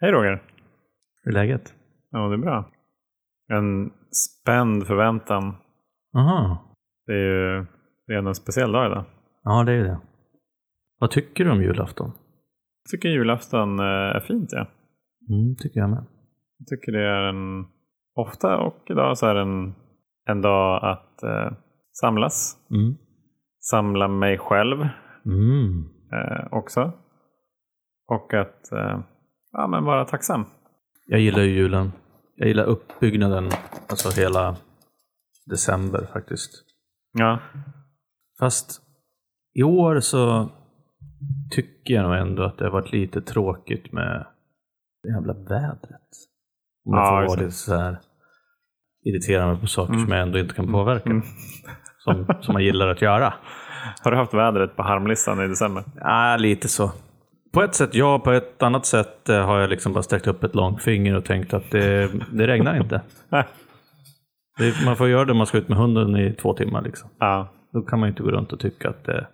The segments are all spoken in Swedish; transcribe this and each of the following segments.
Hej Roger! Hur är läget? Ja, det är bra. En spänd förväntan. Aha. Det är ju det är en speciell dag idag. Ja, det är det. Vad tycker du om julafton? Jag tycker julafton eh, är fint. Ja. Mm, tycker jag med. Jag tycker det är en, ofta och idag så är det en, en dag att eh, samlas. Mm. Samla mig själv Mm. eh, också. Och att eh, ja, men vara tacksam. Jag gillar ju julen. Jag gillar uppbyggnaden, alltså hela december faktiskt. Ja, Fast i år så tycker jag nog ändå att det har varit lite tråkigt med det jävla vädret. Om jag Ja, får vara lite så här irriterande på saker Mm. som jag ändå inte kan påverka. Mm. Som, som man gillar att göra. Har du haft vädret på harmlistan i december? Ja, lite så. På ett sätt ja, på ett annat sätt eh, har jag liksom bara sträckt upp ett långfinger och tänkt att det, det regnar inte. Det, man får göra det om man ska ut med hunden i två timmar. Liksom. Ja, Då kan man ju inte gå runt och tycka att det,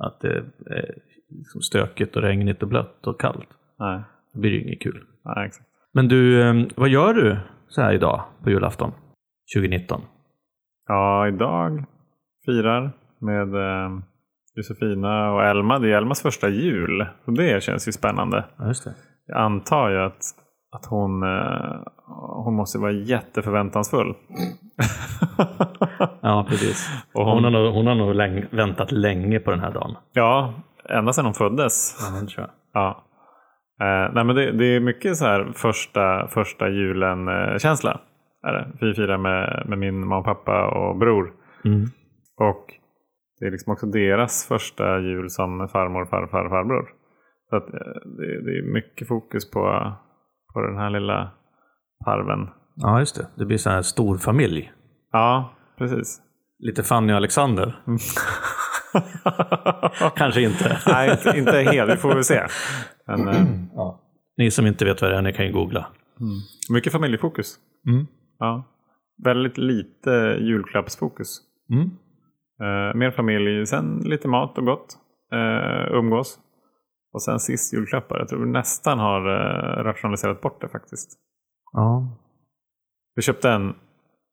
att det är liksom stökigt och regnigt och blött och kallt. nej. Det blir ju inget kul. nej exakt. Men du, eh, vad gör du så här idag på julafton 2019? Ja, idag firar med eh, Josefina och Elma. Det är Elmas första jul. Så det känns ju spännande. Ja, just det. Jag antar ju att, att hon, eh, hon måste vara jätteförväntansfull. Ja, precis. Och hon, hon- har nog, hon har nog läng- väntat länge på den här dagen. ja, ända sedan hon föddes. Ja, det tror jag. Ja. Eh, nej, men det, det är mycket så här första, första julen-känsla. Är det. Vi firar med, med min mamma och pappa och bror. Mm. Och det är liksom också deras första jul som farmor, farfar, farbror. Så att, eh, det, det är mycket fokus på, på den här lilla parven. Ja, just det. Det blir så här stor familj. Ja, precis. Lite Fanny och Alexander. Kanske inte. Nej, inte, inte helt. Vi får väl se. Men, eh, Ja. Ni som inte vet vad det är, ni kan ju googla. mycket familjefokus. Mm. Ja. Väldigt lite julklappsfokus. Mm. Eh, mer familj, sen lite mat och gott. Eh, umgås. Och sen sist julklappar. Jag tror vi nästan har eh, rationaliserat bort det faktiskt. Ja. Vi köpte en,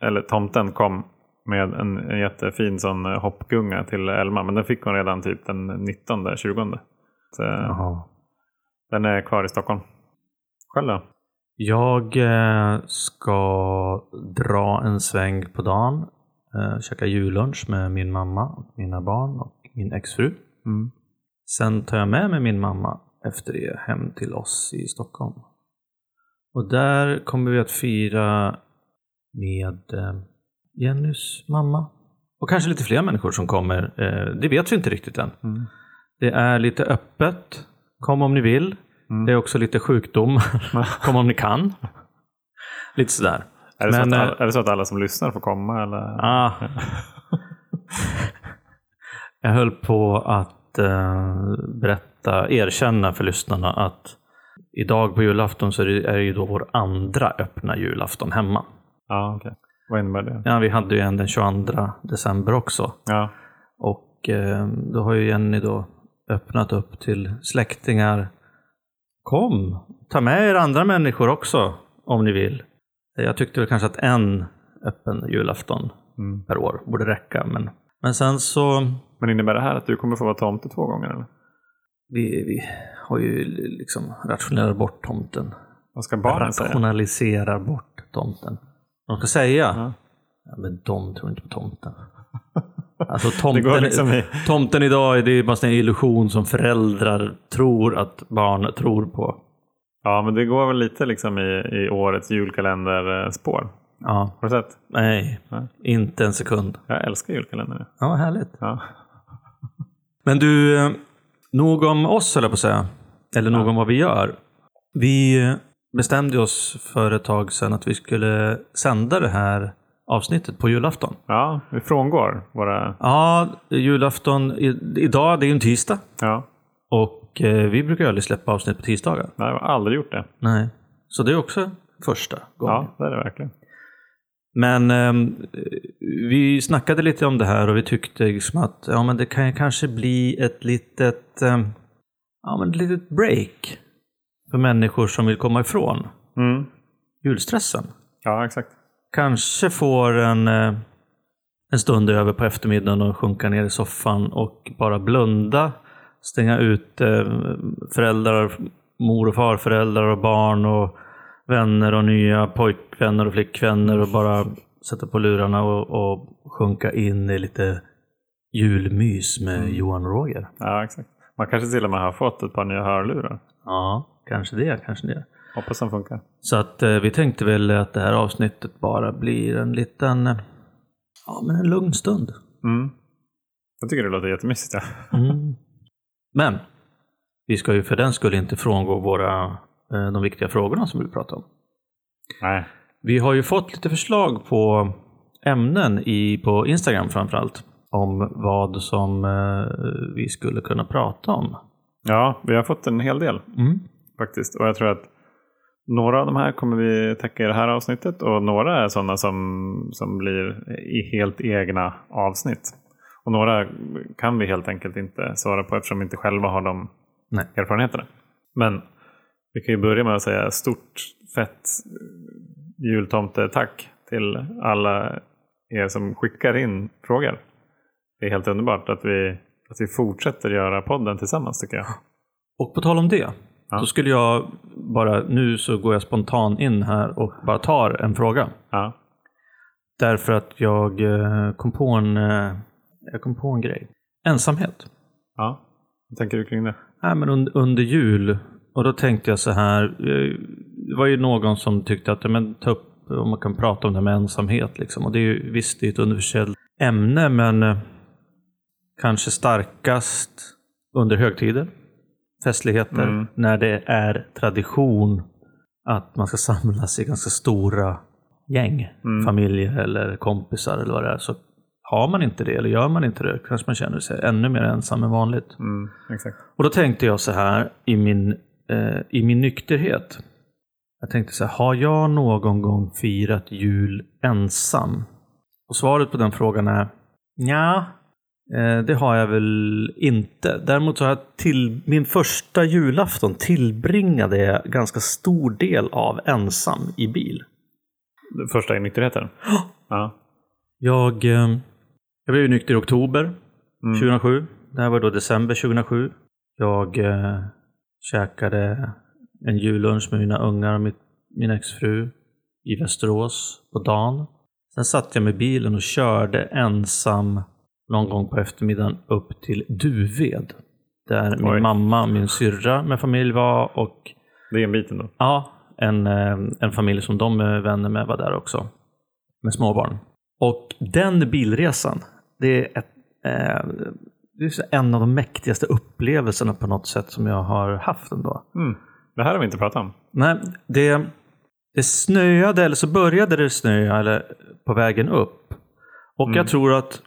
eller tomten kom med en, en jättefin sån eh, hoppgunga till Elma. Men den fick hon redan typ den 19, 20. Så, eh, Jaha. den är kvar i Stockholm. Själv då? Jag eh, ska dra en sväng på dagen. Eh, käka jullunch med min mamma, och mina barn och min exfru. Mm. Sen tar jag med mig min mamma efter det hem till oss i Stockholm. Och där kommer vi att fira med eh, Jennys mamma. Och kanske lite fler människor som kommer. Eh, det vet vi inte riktigt än. Mm. Det är lite öppet. Kom om ni vill. Mm. Det är också lite sjukdom. Kom om ni kan. Lite sådär. Är, det så Men, att, eh, alla- det så att alla som lyssnar får komma? Eller? Ah. Jag höll på att eh, berätta, erkänna för lyssnarna att idag på julafton så är det, är det ju då vår andra öppna julafton hemma. Ja, okej. Vad innebär det? Ja, vi hade ju en den 22 december också. Ja. Och eh, då har ju Jenny då öppnat upp till släktingar. Kom, ta med er andra människor också om ni vill. Jag tyckte väl kanske att en öppen julafton Mm. per år borde räcka. Men, men sen så, Men innebär det här att du kommer få vara tomte två gånger? Eller? vi, vi har ju liksom rationaliserat bort tomten. Vad ska barnen säga? Rationaliserar bort tomten. De ska säga, Ja. ja, men de tror inte på tomten. Alltså tomten, liksom i... tomten idag det är bara en illusion som föräldrar tror att barn tror på. Ja, men det går väl lite liksom i, i årets julkalenderspår. Ja, Har du sett? nej, Nej. inte en sekund. Jag älskar julkalender. Ja, härligt. Ja. Men du, eh, nog om oss höll jag på att säga. Eller nog Ja. om vad vi gör. Vi eh, bestämde oss för ett tag sedan att vi skulle sända det här avsnittet på julafton. ja, vi frångår våra... Ja, julafton i, idag, det är ju en tisdag. Ja, Och eh, vi brukar aldrig släppa avsnitt på tisdagar. nej, jag har aldrig gjort det. Nej. Så det är också första gången. Ja, det är det verkligen. Men ehm, vi snackade lite om det här och vi tyckte liksom att ja, men det kan kanske bli ett litet, ehm, ja, men ett litet break för människor som vill komma ifrån Mm. julstressen. Ja, exakt. Kanske får en, eh, en stund över på eftermiddagen och sjunka ner i soffan och bara blunda. Stänga ut eh, föräldrar, mor och farföräldrar och barn och vänner och nya pojkvänner och flickvänner och bara sätta på lurarna och, och sjunka in i lite julmys med Johan och Roger. Ja, exakt. Man kanske till och med har fått ett par nya hörlurar. Ja, kanske det, kanske det. Hoppas de funkar. Så att eh, vi tänkte väl att det här avsnittet bara blir en liten, eh, ja men en lugn stund. Mm. Jag tycker det låter jättemysigt. Ja. Mm. Men vi ska ju för den skull inte frångå våra, eh, de viktiga frågorna som vi vill prata om. Nej. Vi har ju fått lite förslag på ämnen i, på Instagram framförallt. Om vad som eh, vi skulle kunna prata om. Ja, vi har fått en hel del Mm. faktiskt. Och jag tror att några av de här kommer vi täcka i det här avsnittet och några är sådana som, som blir i helt egna avsnitt. Och några kan vi helt enkelt inte svara på eftersom vi inte själva har de Nej. erfarenheterna. Men vi kan ju börja med att säga stort fett jultomte-tack till alla er som skickar in frågor. Det är helt underbart att vi, att vi fortsätter göra podden tillsammans tycker jag. Och på tal om det, Ja. så skulle jag bara, nu så går jag spontan in här och bara tar en fråga. Ja. Därför att jag eh, kom på en, eh, jag kom på en grej. Ensamhet. Ja, vad tänker du kring det? Nej, men under, under jul, och då tänkte jag så här. eh, Det var ju någon som tyckte att men, ta upp om man kan prata om det här med ensamhet. Liksom. Och det är ju visst det är ett universellt ämne, men eh, kanske starkast under högtider, festligheter, Mm. när det är tradition att man ska samlas i ganska stora gäng, Mm. familjer eller kompisar eller vad det är. Så har man inte det, eller gör man inte det, kanske man känner sig ännu mer ensam än vanligt. Mm. Och då tänkte jag så här i min, eh, i min nykterhet. Jag tänkte så här, har jag någon gång firat jul ensam? Och svaret på den frågan är ja, eh, det har jag väl inte. Däremot så har jag till min första julafton tillbringade jag ganska stor del av ensam i bil. Första i nykterheten? Ja. Jag, eh, jag blev nykter i oktober Mm. 2007. Det här var då december 2007. Jag eh, käkade en jullunch med mina ungar och mitt, min exfru i Västerås på dagen. Sen satt jag med bilen och körde ensam någon gång på eftermiddagen upp till Duved. Där min Oj. mamma, min syrra med familj var och Det är en bit ändå. Ja, en, eh, en familj som de är vänner med var där också. Med småbarn. Och den bilresan, det är, ett, eh, det är en av de mäktigaste upplevelserna på något sätt som jag har haft ändå. Mm. Det här har vi inte pratat om. Nej, det, det snöade, eller så började det snöa eller, på vägen upp. Och Mm. jag tror att,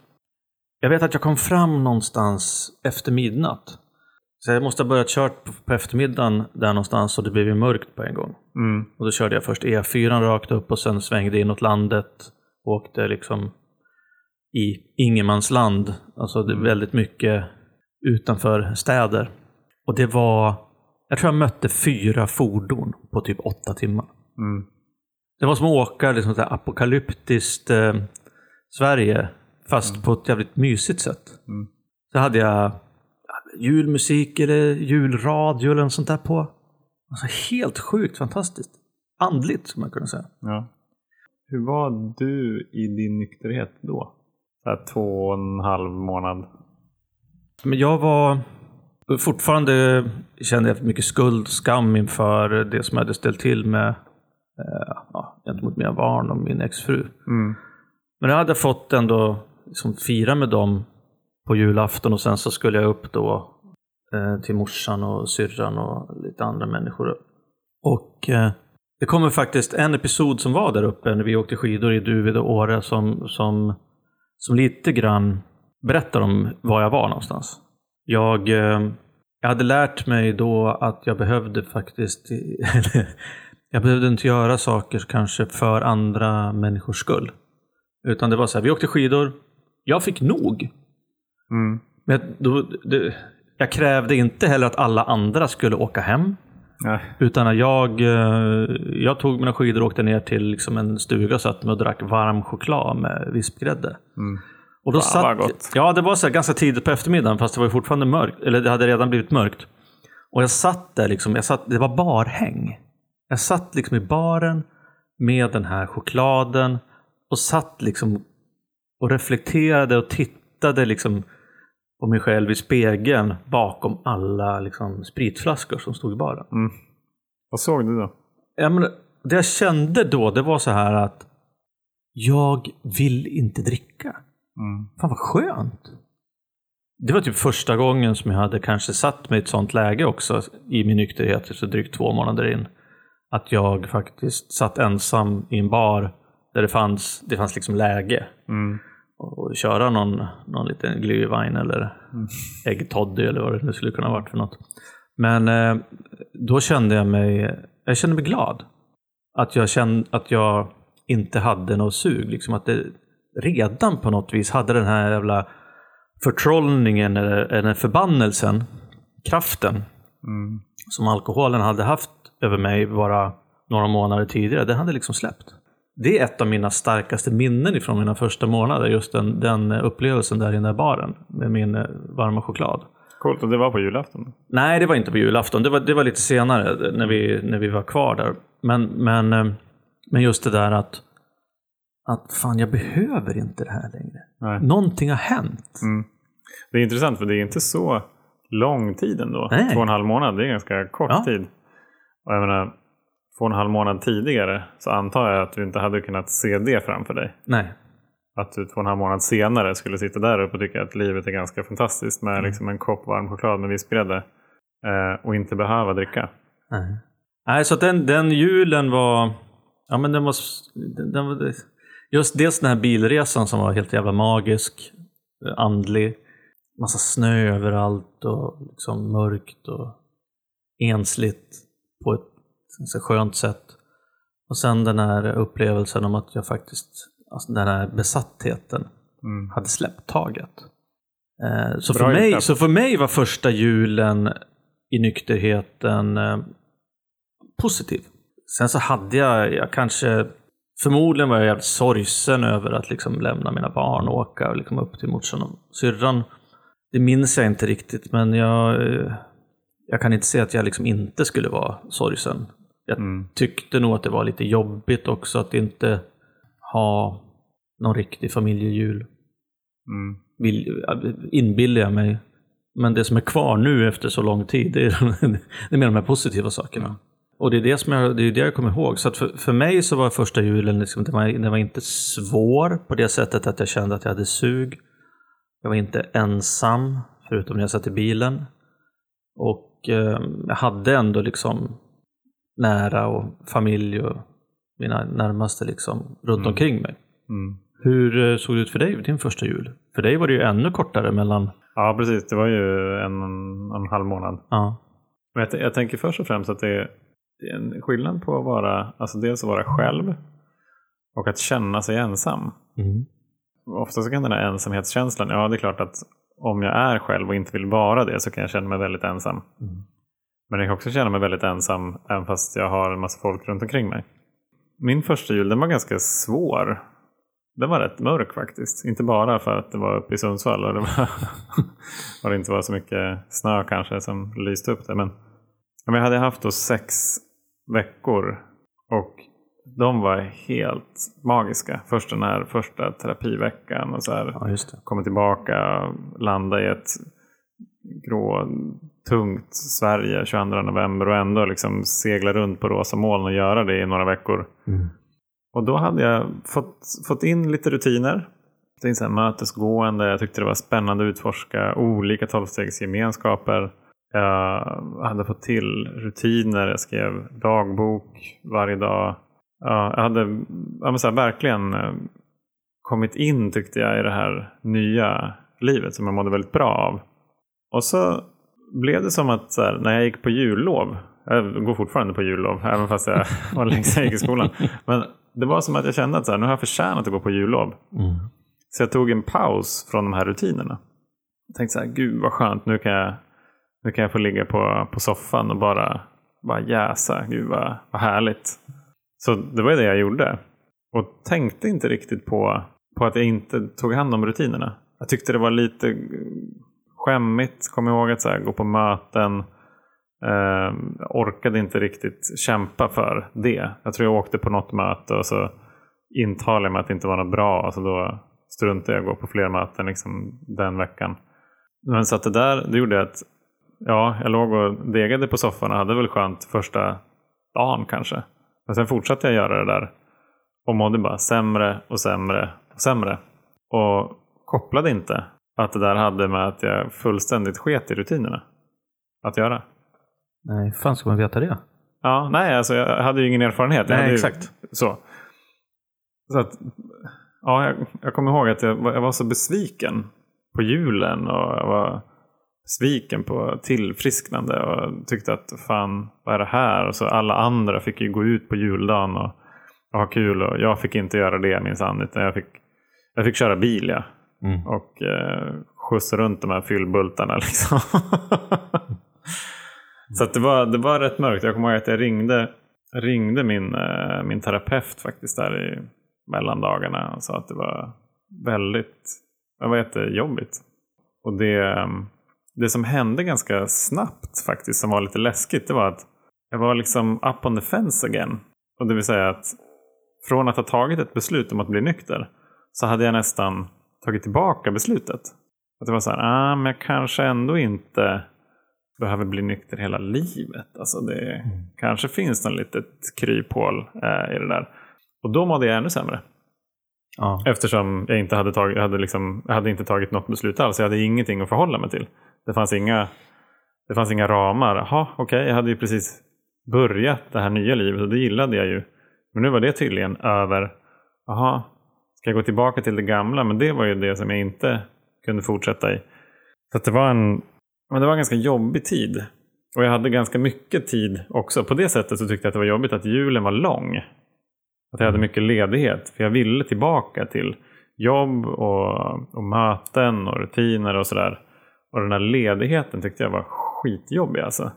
jag vet att jag kom fram någonstans efter midnatt. Så jag måste ha börjat kört på, på eftermiddagen där någonstans och det blev ju mörkt på en gång. Mm. Och då körde jag först E4 rakt upp och sen svängde inåt landet. Och åkte liksom i ingenmansland. Alltså det är väldigt mycket utanför städer. Och det var, jag tror jag mötte fyra fordon på typ åtta timmar. Mm. Det var som att åka liksom så apokalyptiskt eh, Sverige, fast på ett jävligt mysigt sätt. Mm. Så hade jag julmusik eller julradio eller något sånt där på. Alltså helt sjukt fantastiskt. Andligt skulle man kunna säga. Ja. Hur var du i din nykterhet då? Två och en halv månad. Men jag var fortfarande kände jag mycket skuld, skam inför det som jag hade ställt till med eh, ja, gentemot mina barn och min exfru. Mm. Men jag hade fått ändå liksom fira med dem på julafton och sen så skulle jag upp då eh, till morsan och syrran och lite andra människor. Och eh, det kommer faktiskt en episod som var där uppe när vi åkte skidor i Duved och Åre som, som, som lite grann berättar om var jag var någonstans. Jag, eh, jag hade lärt mig då att jag behövde faktiskt, jag behövde inte göra saker kanske för andra människors skull. Utan det var så här, vi åkte skidor, jag fick nog. Mm. Men då, det, jag krävde inte heller att alla andra skulle åka hem. Nej. Utan att jag, eh, jag tog mina skidor och åkte ner till liksom en stuga och satt mig och drack varm choklad med vispgrädde. Mm. Och då Fan, vad satt, gott. Ja, det var så här ganska tidigt på eftermiddagen fast det var fortfarande mörkt. Eller det hade redan blivit mörkt. Och jag satt där liksom, jag satt, det var barhäng. Jag satt liksom i baren med den här chokladen och satt liksom och reflekterade och tittade liksom på mig själv i spegeln bakom alla liksom spritflaskor som stod i baren. Mm. Vad såg du då? Ja, men det jag kände då, det var så här att jag vill inte dricka. Mm. Fan vad skönt. Det var typ första gången som jag hade kanske satt mig i ett sånt läge också i min nykterhet, så drygt två månader in. Att jag faktiskt satt ensam i en bar där det fanns, det fanns liksom läge. Mm. Och, köra någon, någon liten glühwein eller äggtoddy eller vad det nu skulle kunna varit för något. Men eh, då kände jag mig, jag kände mig glad. Att jag kände att jag inte hade något sug. Liksom att det redan på något vis hade den här jävla förtrollningen eller, eller förbannelsen, kraften Mm. som alkoholen hade haft över mig bara några månader tidigare, den hade liksom släppt. Det är ett av mina starkaste minnen ifrån mina första månader, just den, den upplevelsen där i den där baren med min eh, varma choklad. Coolt, och det var på julafton? Nej, det var inte på julafton. Det var, det var lite senare när vi, när vi var kvar där. Men, men, eh, men just det där att, att fan, jag behöver inte det här längre. Nej. Någonting har hänt. Mm. Det är intressant för det är inte så lång tid ändå. Nej. Två och en halv månad, det är ganska kort Ja. tid. Och jag menar, två och en halv månad tidigare så antar jag att du inte hade kunnat se det framför dig. Nej. Att du två och en halv månad senare skulle sitta där uppe och tycka att livet är ganska fantastiskt med Mm. liksom en kopp varm choklad med vispgrädde. Eh, och inte behöva dricka. Nej, Nej så den, den julen var... Ja, men den var... den var just dels den här bilresan som var helt jävla magisk, eh, andlig. Massa snö överallt och liksom mörkt och ensligt på ett så skönt sätt. Och sen den här upplevelsen om att jag faktiskt, alltså den här besattheten, Mm. hade släppt taget. Eh, Så Bra för, mig, så för mig var första julen i nykterheten eh, positiv. Sen så hade jag, jag kanske, förmodligen var jag jävligt sorgsen över att liksom lämna mina barn och åka liksom upp till morsan och syrran. Det minns jag inte riktigt, men jag, eh, jag kan inte se att jag liksom inte skulle vara sorgsen. Jag Mm. tyckte nog att det var lite jobbigt också att inte ha någon riktig familjejul Mm. vill, inbillar jag mig. Men det som är kvar nu efter så lång tid, det är, det är mer de här positiva sakerna. Och det är det, som jag, det, är det jag kommer ihåg. Så att för, för mig så var första julen, liksom, den, var, den var inte svår på det sättet att jag kände att jag hade sug. Jag var inte ensam, förutom när jag satt i bilen. Och eh, jag hade ändå liksom nära och familj och mina närmaste liksom runt Mm. omkring mig. Mm. Hur eh, såg det ut för dig din första jul? För dig var det ju ännu kortare mellan... Ja, precis. Det var ju en, en, en halv månad. Ja. Men jag, t- jag tänker först och främst att det är, det är en skillnad på att vara, alltså dels att vara själv och att känna sig ensam. Mm. Ofta så kan den här ensamhetskänslan, ja det är klart att om jag är själv och inte vill vara det så kan jag känna mig väldigt ensam. Mm. Men jag kan också känna mig väldigt ensam även fast jag har en massa folk runt omkring mig. Min första jul den var ganska svår. Den var rätt mörk faktiskt. Inte bara för att det var uppe i Sundsvall och det, var och det inte var så mycket snö kanske som lyste upp det. Men jag hade haft då sex veckor och de var helt magiska. Först den här första terapiveckan och så här ja, komma tillbaka, landa i ett grå, tungt Sverige 22 november och ändå liksom segla runt på rosa moln och göra det i några veckor. Mm. Och då hade jag fått, fått in lite rutiner. Det är så här mötesgående, jag tyckte det var spännande att utforska olika tolvstegsgemenskaper. Jag hade fått till rutiner, jag skrev dagbok varje dag. Ja, jag hade ja, men så här, verkligen eh, kommit in tyckte jag i det här nya livet som jag mådde väldigt bra av. Och så blev det som att så här, när jag gick på jullov, jag går fortfarande på jullov även fast jag var länge sedan jag gick i skolan. Men det var som att jag kände att så här, nu har jag förtjänat att gå på jullov. Mm. Så jag tog en paus från de här rutinerna. Jag tänkte så här, gud vad skönt, nu kan jag, nu kan jag få ligga på, på soffan och bara bara jäsa. Gud vad, vad härligt. Så det var det jag gjorde. Och tänkte inte riktigt på, på att jag inte tog hand om rutinerna. Jag tyckte det var lite skämmigt. Kom ihåg att så här, gå på möten. Eh, orkade inte riktigt kämpa för det. Jag tror jag åkte på något möte och så intalade jag mig att det inte var något bra. Alltså då struntade jag i att gå på fler möten liksom, den veckan. Men så att det där det gjorde att ja, jag låg och degade på soffan och hade väl skönt första dagen kanske. Men sen fortsatte jag göra det där och mådde bara sämre och sämre och sämre. Och kopplade inte att det där hade med att jag fullständigt sket i rutinerna att göra. Nej, fan ska man veta det? Ja, nej, alltså jag hade ju ingen erfarenhet. Jag Nej, ju- exakt. Så. så att, ja, jag, jag kommer ihåg att jag, var- jag var så besviken på julen och jag var besviken på tillfrisknande och tyckte att fan, vad är det här? Och så alla andra fick ju gå ut på juldagen och, och ha kul och jag fick inte göra det minsann utan jag fick, jag fick köra bil ja. Mm. och eh, skjutsa runt de här fyllbultarna. Liksom. så att det, var, det var rätt mörkt. Jag kommer ihåg att jag ringde, ringde min, eh, min terapeut faktiskt där i mellandagarna och sa att det var väldigt det var jättejobbigt. Och det, eh, det som hände ganska snabbt faktiskt som var lite läskigt det var att jag var liksom up on the fence again. Och det vill säga att från att ha tagit ett beslut om att bli nykter så hade jag nästan tagit tillbaka beslutet. Att det var så här, ah, men jag kanske ändå inte behöver bli nykter hela livet. Alltså det kanske finns något litet kryphål eh, i det där. Och då mådde jag ännu sämre. Ja. Eftersom jag inte hade, tagit, hade, liksom, hade inte tagit något beslut alls. Jag hade ingenting att förhålla mig till. Det fanns inga, det fanns inga ramar. Jaha, okej, jag hade ju precis börjat det här nya livet och det gillade jag ju. Men nu var det tydligen över. Jaha, jag gå tillbaka till det gamla? Men det var ju det som jag inte kunde fortsätta i. Så det var en men det var en ganska jobbig tid. Och jag hade ganska mycket tid också. På det sättet så tyckte jag att det var jobbigt att julen var lång. Att jag hade mycket ledighet. För jag ville tillbaka till jobb och, och möten och rutiner och sådär. Och den här ledigheten tyckte jag var skitjobbig alltså.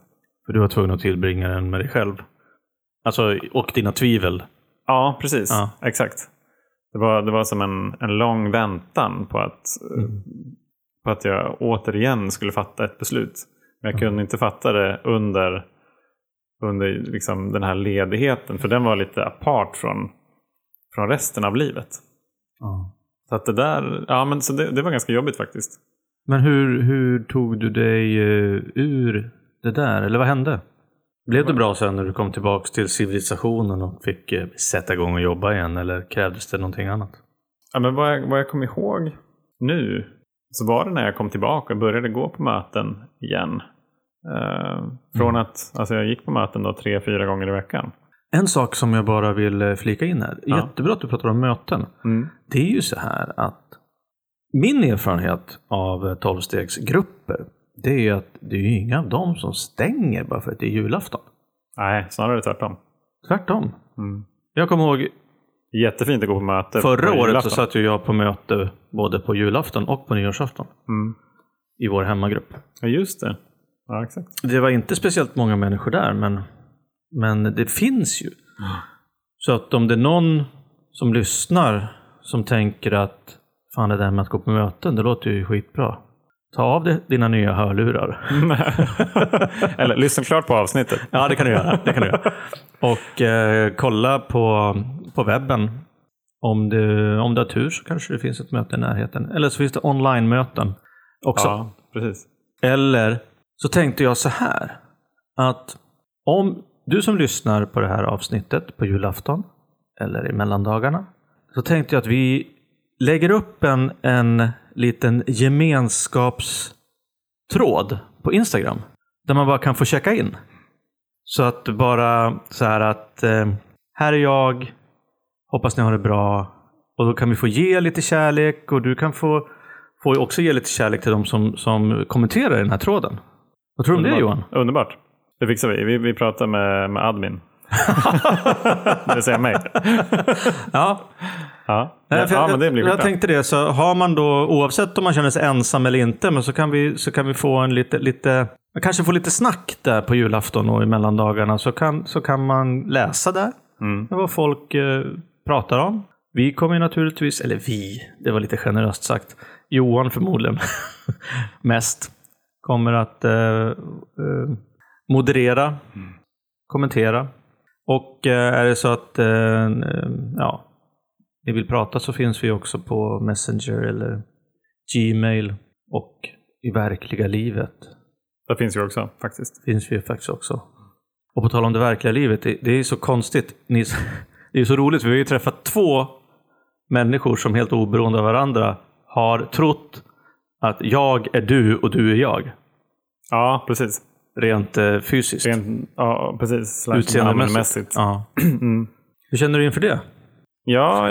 För du var tvungen att tillbringa den med dig själv. Alltså, och dina tvivel. Ja, precis. Ja. Exakt. Det var, det var som en, en lång väntan på att, på att jag återigen skulle fatta ett beslut. Men jag kunde inte fatta det under, under liksom den här ledigheten. För den var lite apart från, från resten av livet. Ja. Så att det där, ja men så det, det var ganska jobbigt faktiskt. Men hur, hur tog du dig eh, ur det där? Eller vad hände? Blev det bra sen när du kom tillbaka till civilisationen och fick eh, sätta igång och jobba igen? Eller krävdes det någonting annat? Ja, men vad, jag, vad jag kommer ihåg nu så var det när jag kom tillbaka och började gå på möten igen. Eh, från att alltså jag gick på möten då tre, fyra gånger i veckan. En sak som jag bara vill eh, flika in här. Ja. Jättebra att du pratar om möten. Mm. Det är ju så här att min erfarenhet av tolvstegsgrupper det är ju att det är ju inga av dem som stänger bara för att det är julafton. Nej, snarare tvärtom. Tvärtom. Mm. Jag kommer ihåg Jättefint att gå på möte. förra på året så julafton. satt ju jag på möte både på julafton och på nyårsafton Mm. i vår hemmagrupp. Ja, just det. Ja, exakt. Det var inte speciellt många människor där men, men det finns ju. Så att om det är någon som lyssnar som tänker att fan det där med att gå på möten, det låter ju skitbra. Ta av dig dina nya hörlurar. Eller lyssna klart på avsnittet. Ja, det kan du göra. Det kan du göra. Och eh, kolla på, på webben. Om du, om du har tur så kanske det finns ett möte i närheten. Eller så finns det online-möten också. Ja, precis. Eller så tänkte jag så här. Att om du som lyssnar på det här avsnittet på julafton eller i mellandagarna. Så tänkte jag att vi lägger upp en, en liten gemenskapstråd på Instagram. Där man bara kan få checka in. Så att bara så här att eh, här är jag. Hoppas ni har det bra. Och då kan vi få ge lite kärlek och du kan få, få också ge lite kärlek till de som, som kommenterar i den här tråden. Vad tror du om det Johan? Underbart. Det fixar vi. Vi, vi pratar med, med admin. det säga mig. Ja. Ja, Nej, ja, jag, men det blir jag bra. tänkte det, så har man då, oavsett om man känner sig ensam eller inte, men så kan vi, så kan vi få en lite, lite man kanske får lite snack där på julafton och i mellandagarna. Så kan, så kan man läsa där Mm. vad folk eh, pratar om. Vi kommer ju naturligtvis, eller vi, det var lite generöst sagt. Johan förmodligen mest kommer att eh, eh, moderera, kommentera. Och eh, är det så att eh, eh, ja, ni vill prata så finns vi också på Messenger eller Gmail och i verkliga livet Det finns ju också faktiskt. finns vi faktiskt också. Och på tal om det verkliga livet, det, det är så konstigt. Ni, det är så roligt, vi har ju träffat två människor som helt oberoende av varandra har trott att jag är du och du är jag. Ja, precis. Rent eh, fysiskt. Rent, ja, precis. Utseendemässigt. Ja. Mm. Hur känner du inför det? Ja,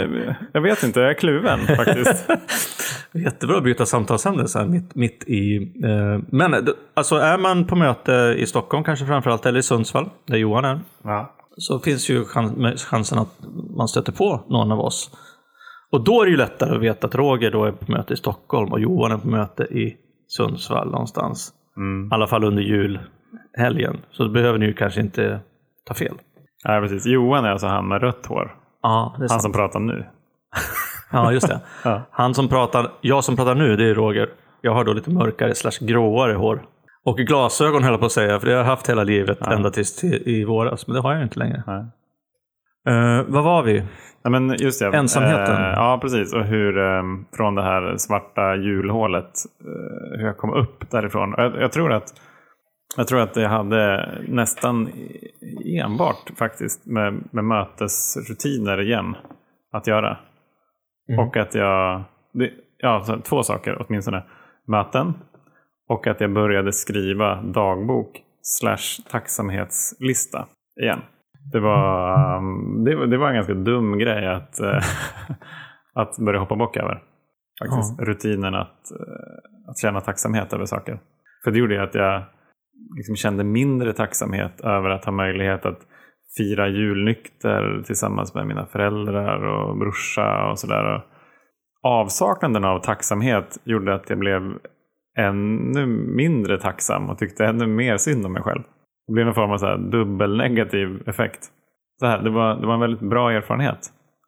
jag vet inte. Jag är kluven faktiskt. Jättebra att byta samtalsämne så här mitt, mitt i. Eh, men alltså är man på möte i Stockholm kanske framförallt, eller i Sundsvall, där Johan är, Ja. så finns ju chans, chansen att man stöter på någon av oss. Och då är det ju lättare att veta att Roger då är på möte i Stockholm och Johan är på möte i Sundsvall någonstans. Mm. I alla fall under julhelgen. Så då behöver ni ju kanske inte ta fel. ja, precis. Johan är alltså han med rött hår. Ja, Han sant. som pratar nu. Ja, just det. Ja. Han som pratar, jag som pratar nu, det är Roger. Jag har då lite mörkare slash gråare hår. Och glasögon höll jag på att säga, för det har jag haft hela livet ända tills till, i våras. Men det har jag inte längre. Nej. Uh, vad var vi? Ja, men just det. Ensamheten. Eh, ja, precis. Och hur eh, från det här svarta julhålet, eh, hur jag kom upp därifrån. Jag, jag, tror att, jag tror att det hade nästan enbart faktiskt med, med mötesrutiner igen att göra. Och att jag, det, ja, två saker åtminstone. Möten och att jag började skriva dagbok slash tacksamhetslista igen. Det var, det, var- det var en ganska dum grej att, eh, att börja hoppa bock över. Faktiskt. Rutinen att, eh, att känna tacksamhet över saker. För det gjorde ju att jag liksom kände mindre tacksamhet över att ha möjlighet att fira julnykter tillsammans med mina föräldrar och brorsa och sådär. Avsaknaden av tacksamhet gjorde att jag blev ännu mindre tacksam och tyckte ännu mer synd om mig själv. Det blev en form av så här dubbelnegativ effekt. Så här, det, var, det var en väldigt bra erfarenhet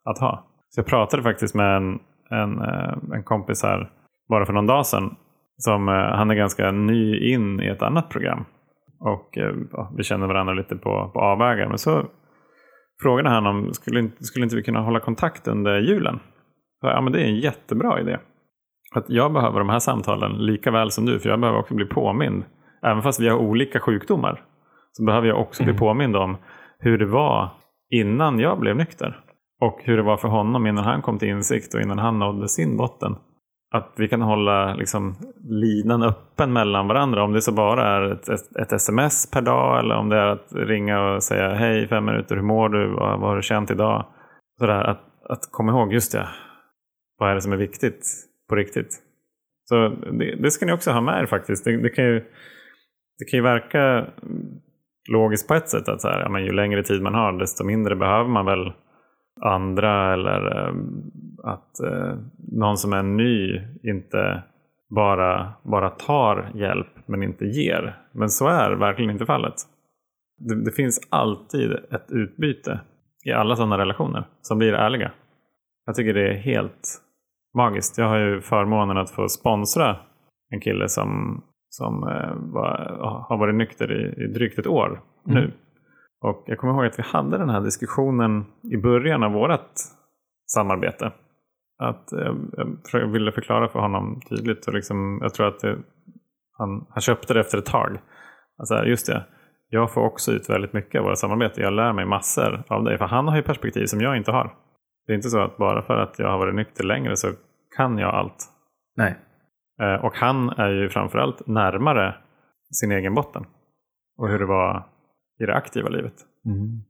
att ha. Så jag pratade faktiskt med en, en, eh, en kompis här bara för någon dag sedan. Som, eh, han är ganska ny in i ett annat program. Och eh, ja, vi känner varandra lite på, på avvägar. Men så frågade han om skulle inte, skulle inte vi kunna hålla kontakt under julen. Så, ja, men det är en jättebra idé. Att jag behöver de här samtalen lika väl som du. För jag behöver också bli påmind. Även fast vi har olika sjukdomar. Så behöver jag också bli påmind om hur det var innan jag blev nykter. Och hur det var för honom innan han kom till insikt och innan han nådde sin botten. Att vi kan hålla liksom, linan öppen mellan varandra. Om det så bara är ett, ett, ett sms per dag eller om det är att ringa och säga hej fem minuter, hur mår du, vad, vad har du känt idag? Sådär, att, att komma ihåg, just det, vad är det som är viktigt på riktigt? Så det, det ska ni också ha med er faktiskt. Det, det, kan, ju, det kan ju verka logiskt på ett sätt att så här, ja, men ju längre tid man har desto mindre behöver man väl andra eller eh, att eh, någon som är ny inte bara, bara tar hjälp men inte ger. Men så är verkligen inte fallet. Det, det finns alltid ett utbyte i alla sådana relationer som blir ärliga. Jag tycker det är helt magiskt. Jag har ju förmånen att få sponsra en kille som, som eh, var, har varit nykter i, i drygt ett år nu. Mm. Och jag kommer ihåg att vi hade den här diskussionen i början av vårt samarbete. Att eh, jag ville förklara för honom tydligt. Och liksom, jag tror att det, han, han köpte det efter ett tag. Alltså, just det, jag får också ut väldigt mycket av vårt samarbete. Jag lär mig massor av dig. För han har ju perspektiv som jag inte har. Det är inte så att bara för att jag har varit nykter längre så kan jag allt. Nej. Eh, Och han är ju framförallt närmare sin egen botten. Och hur det var i det aktiva livet.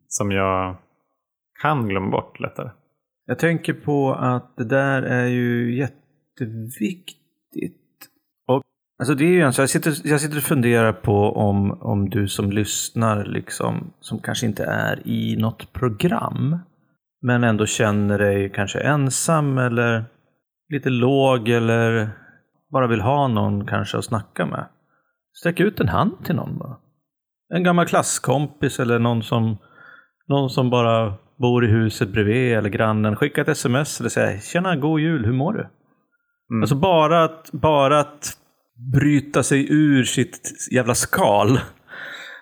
Som jag kan glömma bort lättare. Jag tänker på att det där är ju jätteviktigt. Och, alltså det är ju en, så jag, sitter, jag sitter och funderar på om, om du som lyssnar, liksom, som kanske inte är i något program, men ändå känner dig kanske ensam eller lite låg eller bara vill ha någon kanske att snacka med. Sträck ut en hand till någon bara. En gammal klasskompis eller någon som, någon som bara bor i huset bredvid eller grannen. Skicka ett sms eller säga Tjena, god jul, hur mår du? Mm. Alltså bara att, bara att bryta sig ur sitt jävla skal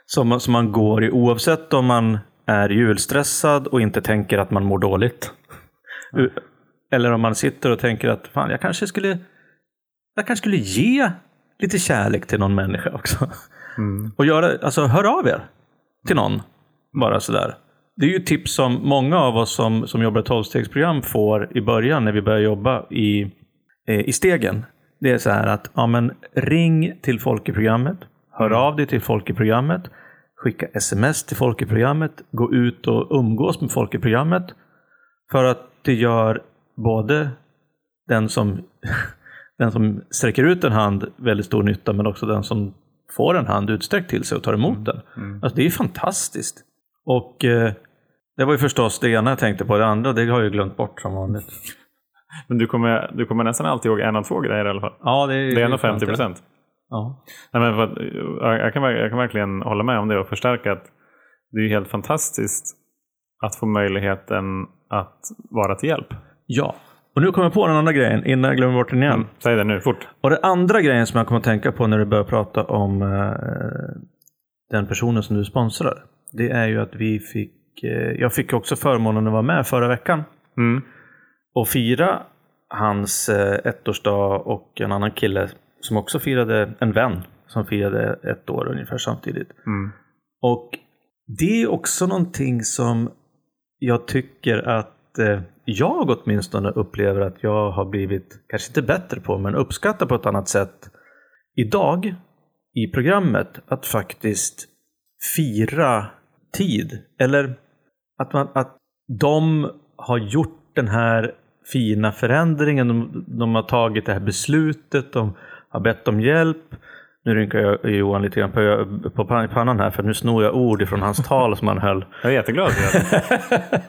som, som man går i oavsett om man är julstressad och inte tänker att man mår dåligt. Eller om man sitter och tänker att fan, jag kanske skulle jag kanske skulle ge lite kärlek till någon människa också. Mm. Och göra, alltså hör av er till någon. Bara sådär. Det är ju tips som många av oss som, som jobbar i tolvstegsprogram får i början när vi börjar jobba i, eh, i stegen. Det är så här att ja, men ring till folk i programmet. Hör av dig till folk i programmet. Skicka sms till folk i programmet. Gå ut och umgås med folk i programmet. För att det gör både den som, den som sträcker ut en hand väldigt stor nytta men också den som får en hand utsträckt till sig och tar emot den. Alltså, det är fantastiskt. Och eh, det var ju förstås det ena jag tänkte på. Det andra det har jag ju glömt bort som vanligt. Men du kommer, du kommer nästan alltid ihåg en av två grejer i alla fall. Ja, det är, Det är ändå 50 procent. Ja. Nej, men för att, jag, kan, jag kan verkligen hålla med om det och förstärka att det är helt fantastiskt att få möjligheten att vara till hjälp. ja. Och nu kommer jag på den andra grejen innan jag glömmer bort den igen. Mm. Säg det nu, fort. Och den andra grejen som jag kommer att tänka på när du börjar prata om eh, den personen som du sponsrar. Det är ju att vi fick, eh, jag fick också förmånen att vara med förra veckan Mm. och fira hans eh, ettårsdag och en annan kille som också firade, en vän som firade ett år ungefär samtidigt. Mm. Och det är också någonting som jag tycker att eh, jag åtminstone upplever att jag har blivit, kanske inte bättre på, men uppskattar på ett annat sätt idag i programmet. Att faktiskt fira tid. Eller att, man, att de har gjort den här fina förändringen. De, de har tagit det här beslutet. De har bett om hjälp. Nu rynkar jag Johan lite grann på, på pannan här för nu snor jag ord ifrån hans tal som han höll. Jag är jätteglad för det.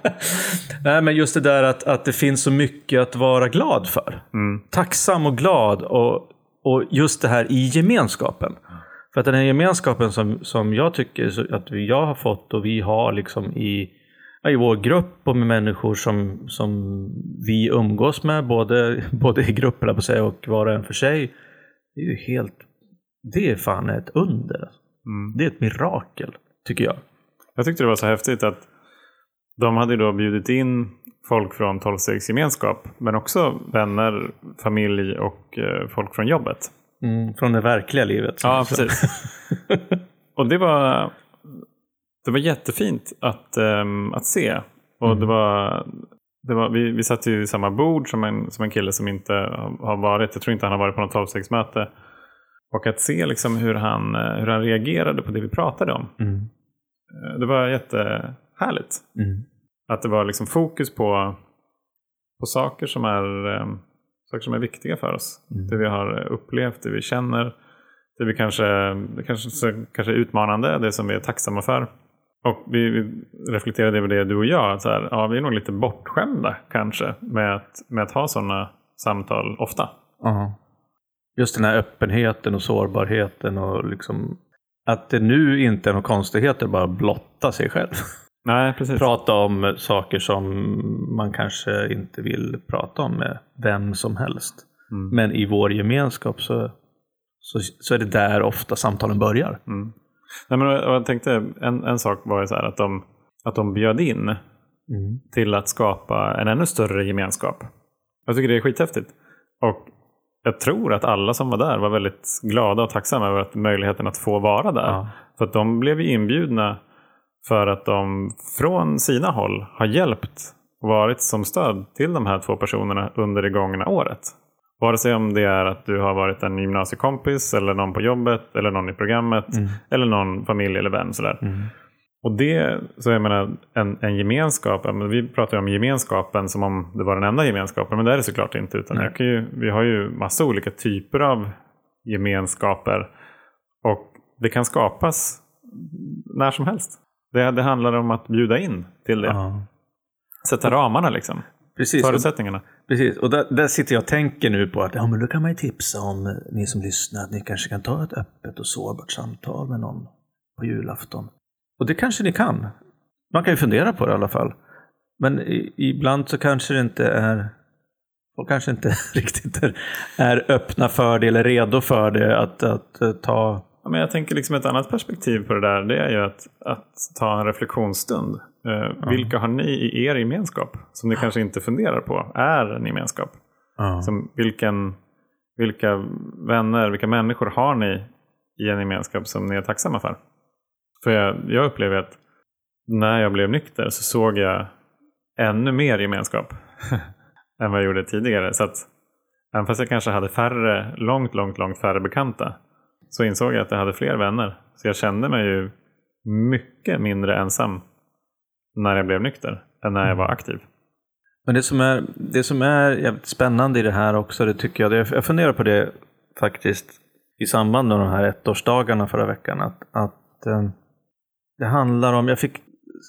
Nej, men just det där att, att det finns så mycket att vara glad för. Mm. Tacksam och glad och, och just det här i gemenskapen. För att den här gemenskapen som, som jag tycker att jag har fått och vi har liksom i, i vår grupp och med människor som, som vi umgås med, både, både i grupp eller på att säga, och var och en för sig. Det är ju helt, det är fan ett under. Mm. Det är ett mirakel, tycker jag. Jag tyckte det var så häftigt att de hade då bjudit in folk från tolvstegsgemenskap, men också vänner, familj och eh, folk från jobbet. Mm, från det verkliga livet. Ja, sa. precis. och det var, det var jättefint att, ehm, att se. Och Mm. det var, det var, vi, vi satt ju i samma bord som en, som en kille som inte har har varit, jag tror inte han har varit på något tolvstegsmöte. Och att se liksom hur, han, eh, hur han reagerade på det vi pratade om. Mm. Eh, Det var jättehärligt. Mm. Att det var liksom fokus på, på saker, som är, eh, saker som är viktiga för oss. Mm. Det vi har upplevt, det vi känner. Det vi kanske, det kanske, kanske är utmanande, det som vi är tacksamma för. Och vi, reflekterade över det du och jag. Att så här, ja, vi är nog lite bortskämda kanske med att, med att ha sådana samtal ofta. Ja. Just den här öppenheten och sårbarheten och liksom att det nu inte är några konstigheter bara blotta sig själv. Nej, precis. prata om saker som man kanske inte vill prata om med vem som helst. Mm. Men i vår gemenskap så, så, så är det där ofta samtalen börjar. Mm. Nej, men jag tänkte, en, en sak var ju så här att de, att de bjöd in Mm. till att skapa en ännu större gemenskap. Jag tycker det är skithäftigt. Och jag tror att alla som var där var väldigt glada och tacksamma över att möjligheten att få vara där. Ja. För att de blev ju inbjudna för att de från sina håll har hjälpt och varit som stöd till de här två personerna under det gångna året. Vare sig om det är att du har varit en gymnasiekompis eller någon på jobbet eller någon i programmet Mm. eller någon familj eller vän. Sådär. Mm. Och det, så jag menar, en, en gemenskap, vi pratar ju om gemenskapen som om det var den enda gemenskapen, men det är det såklart inte. Utan kan ju, vi har ju massa olika typer av gemenskaper och det kan skapas när som helst. Det, det handlar om att bjuda in till det. Ja. Sätta ramarna liksom. Precis. Och, Förutsättningarna. precis. och där, där sitter jag och tänker nu på att ja, men då kan man ju tipsa om, eh, ni som lyssnar, att ni kanske kan ta ett öppet och sårbart samtal med någon på julafton. Och det kanske ni kan. Man kan ju fundera på det i alla fall. Men i, ibland så kanske det inte är och kanske inte riktigt är, är öppna för det eller redo för det att, att, eh, ta Ja, men jag tänker liksom ett annat perspektiv på det där. Det är ju att, att ta en reflektionsstund. Eh, Vilka har ni i er gemenskap som ni kanske inte funderar på är en gemenskap? Som vilken, vilka vänner, vilka människor har ni i en gemenskap som ni är tacksamma för? För jag, jag upplever att när jag blev nykter så såg jag ännu mer gemenskap än vad jag gjorde tidigare. Så att även fast jag kanske hade färre, långt, långt, långt färre bekanta så insåg jag att jag hade fler vänner. Så jag kände mig ju mycket mindre ensam när jag blev nykter än när jag var aktiv. Men det som är, det som är jävligt spännande i det här också, det tycker jag, jag funderar på det faktiskt i samband med de här ettårsdagarna förra veckan, att, att eh, det handlar om, jag fick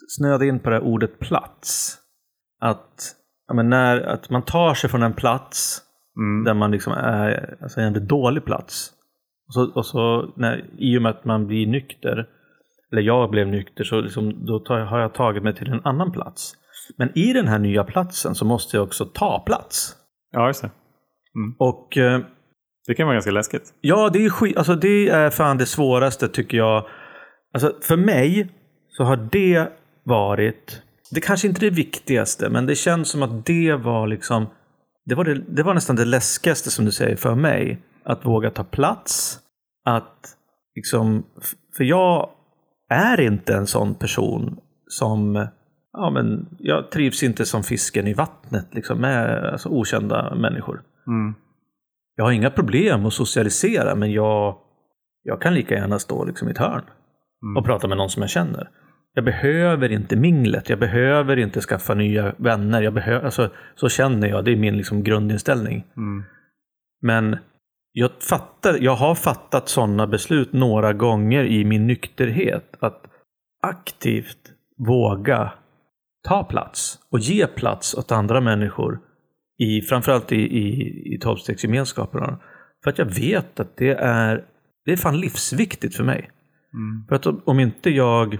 snöade in på det här ordet plats. Att, ja, när, att man tar sig från en plats där man liksom är, alltså en jävligt dålig plats. Och så, och så när, i och med att man blir nykter, eller jag blev nykter, så liksom, då tar, har jag tagit mig till en annan plats. Men i den här nya platsen så måste jag också ta plats. Ja, just det. Och eh, Det kan vara ganska läskigt. ja, det är, skit, alltså, det är fan det svåraste tycker jag. Alltså, för mig så har det varit, det kanske inte är det viktigaste, men det känns som att det var liksom, det var, det, det var nästan det läskigaste som du säger för mig. Att våga ta plats. Att liksom, för jag är inte en sån person som, ja men jag trivs inte som fisken i vattnet liksom med alltså, okända människor. Mm. Jag har inga problem att socialisera, men jag, jag kan lika gärna stå liksom i ett hörn och prata med någon som jag känner. Jag behöver inte minglet, jag behöver inte skaffa nya vänner. Jag behöver, alltså, så känner jag, det är min liksom grundinställning. Mm. Men jag, fattar, jag har fattat sådana beslut några gånger i min nykterhet. Att aktivt våga ta plats och ge plats åt andra människor. I, framförallt i, i, i tolvstegsgemenskaperna. För att jag vet att det är, det är fan livsviktigt för mig. För att om, inte jag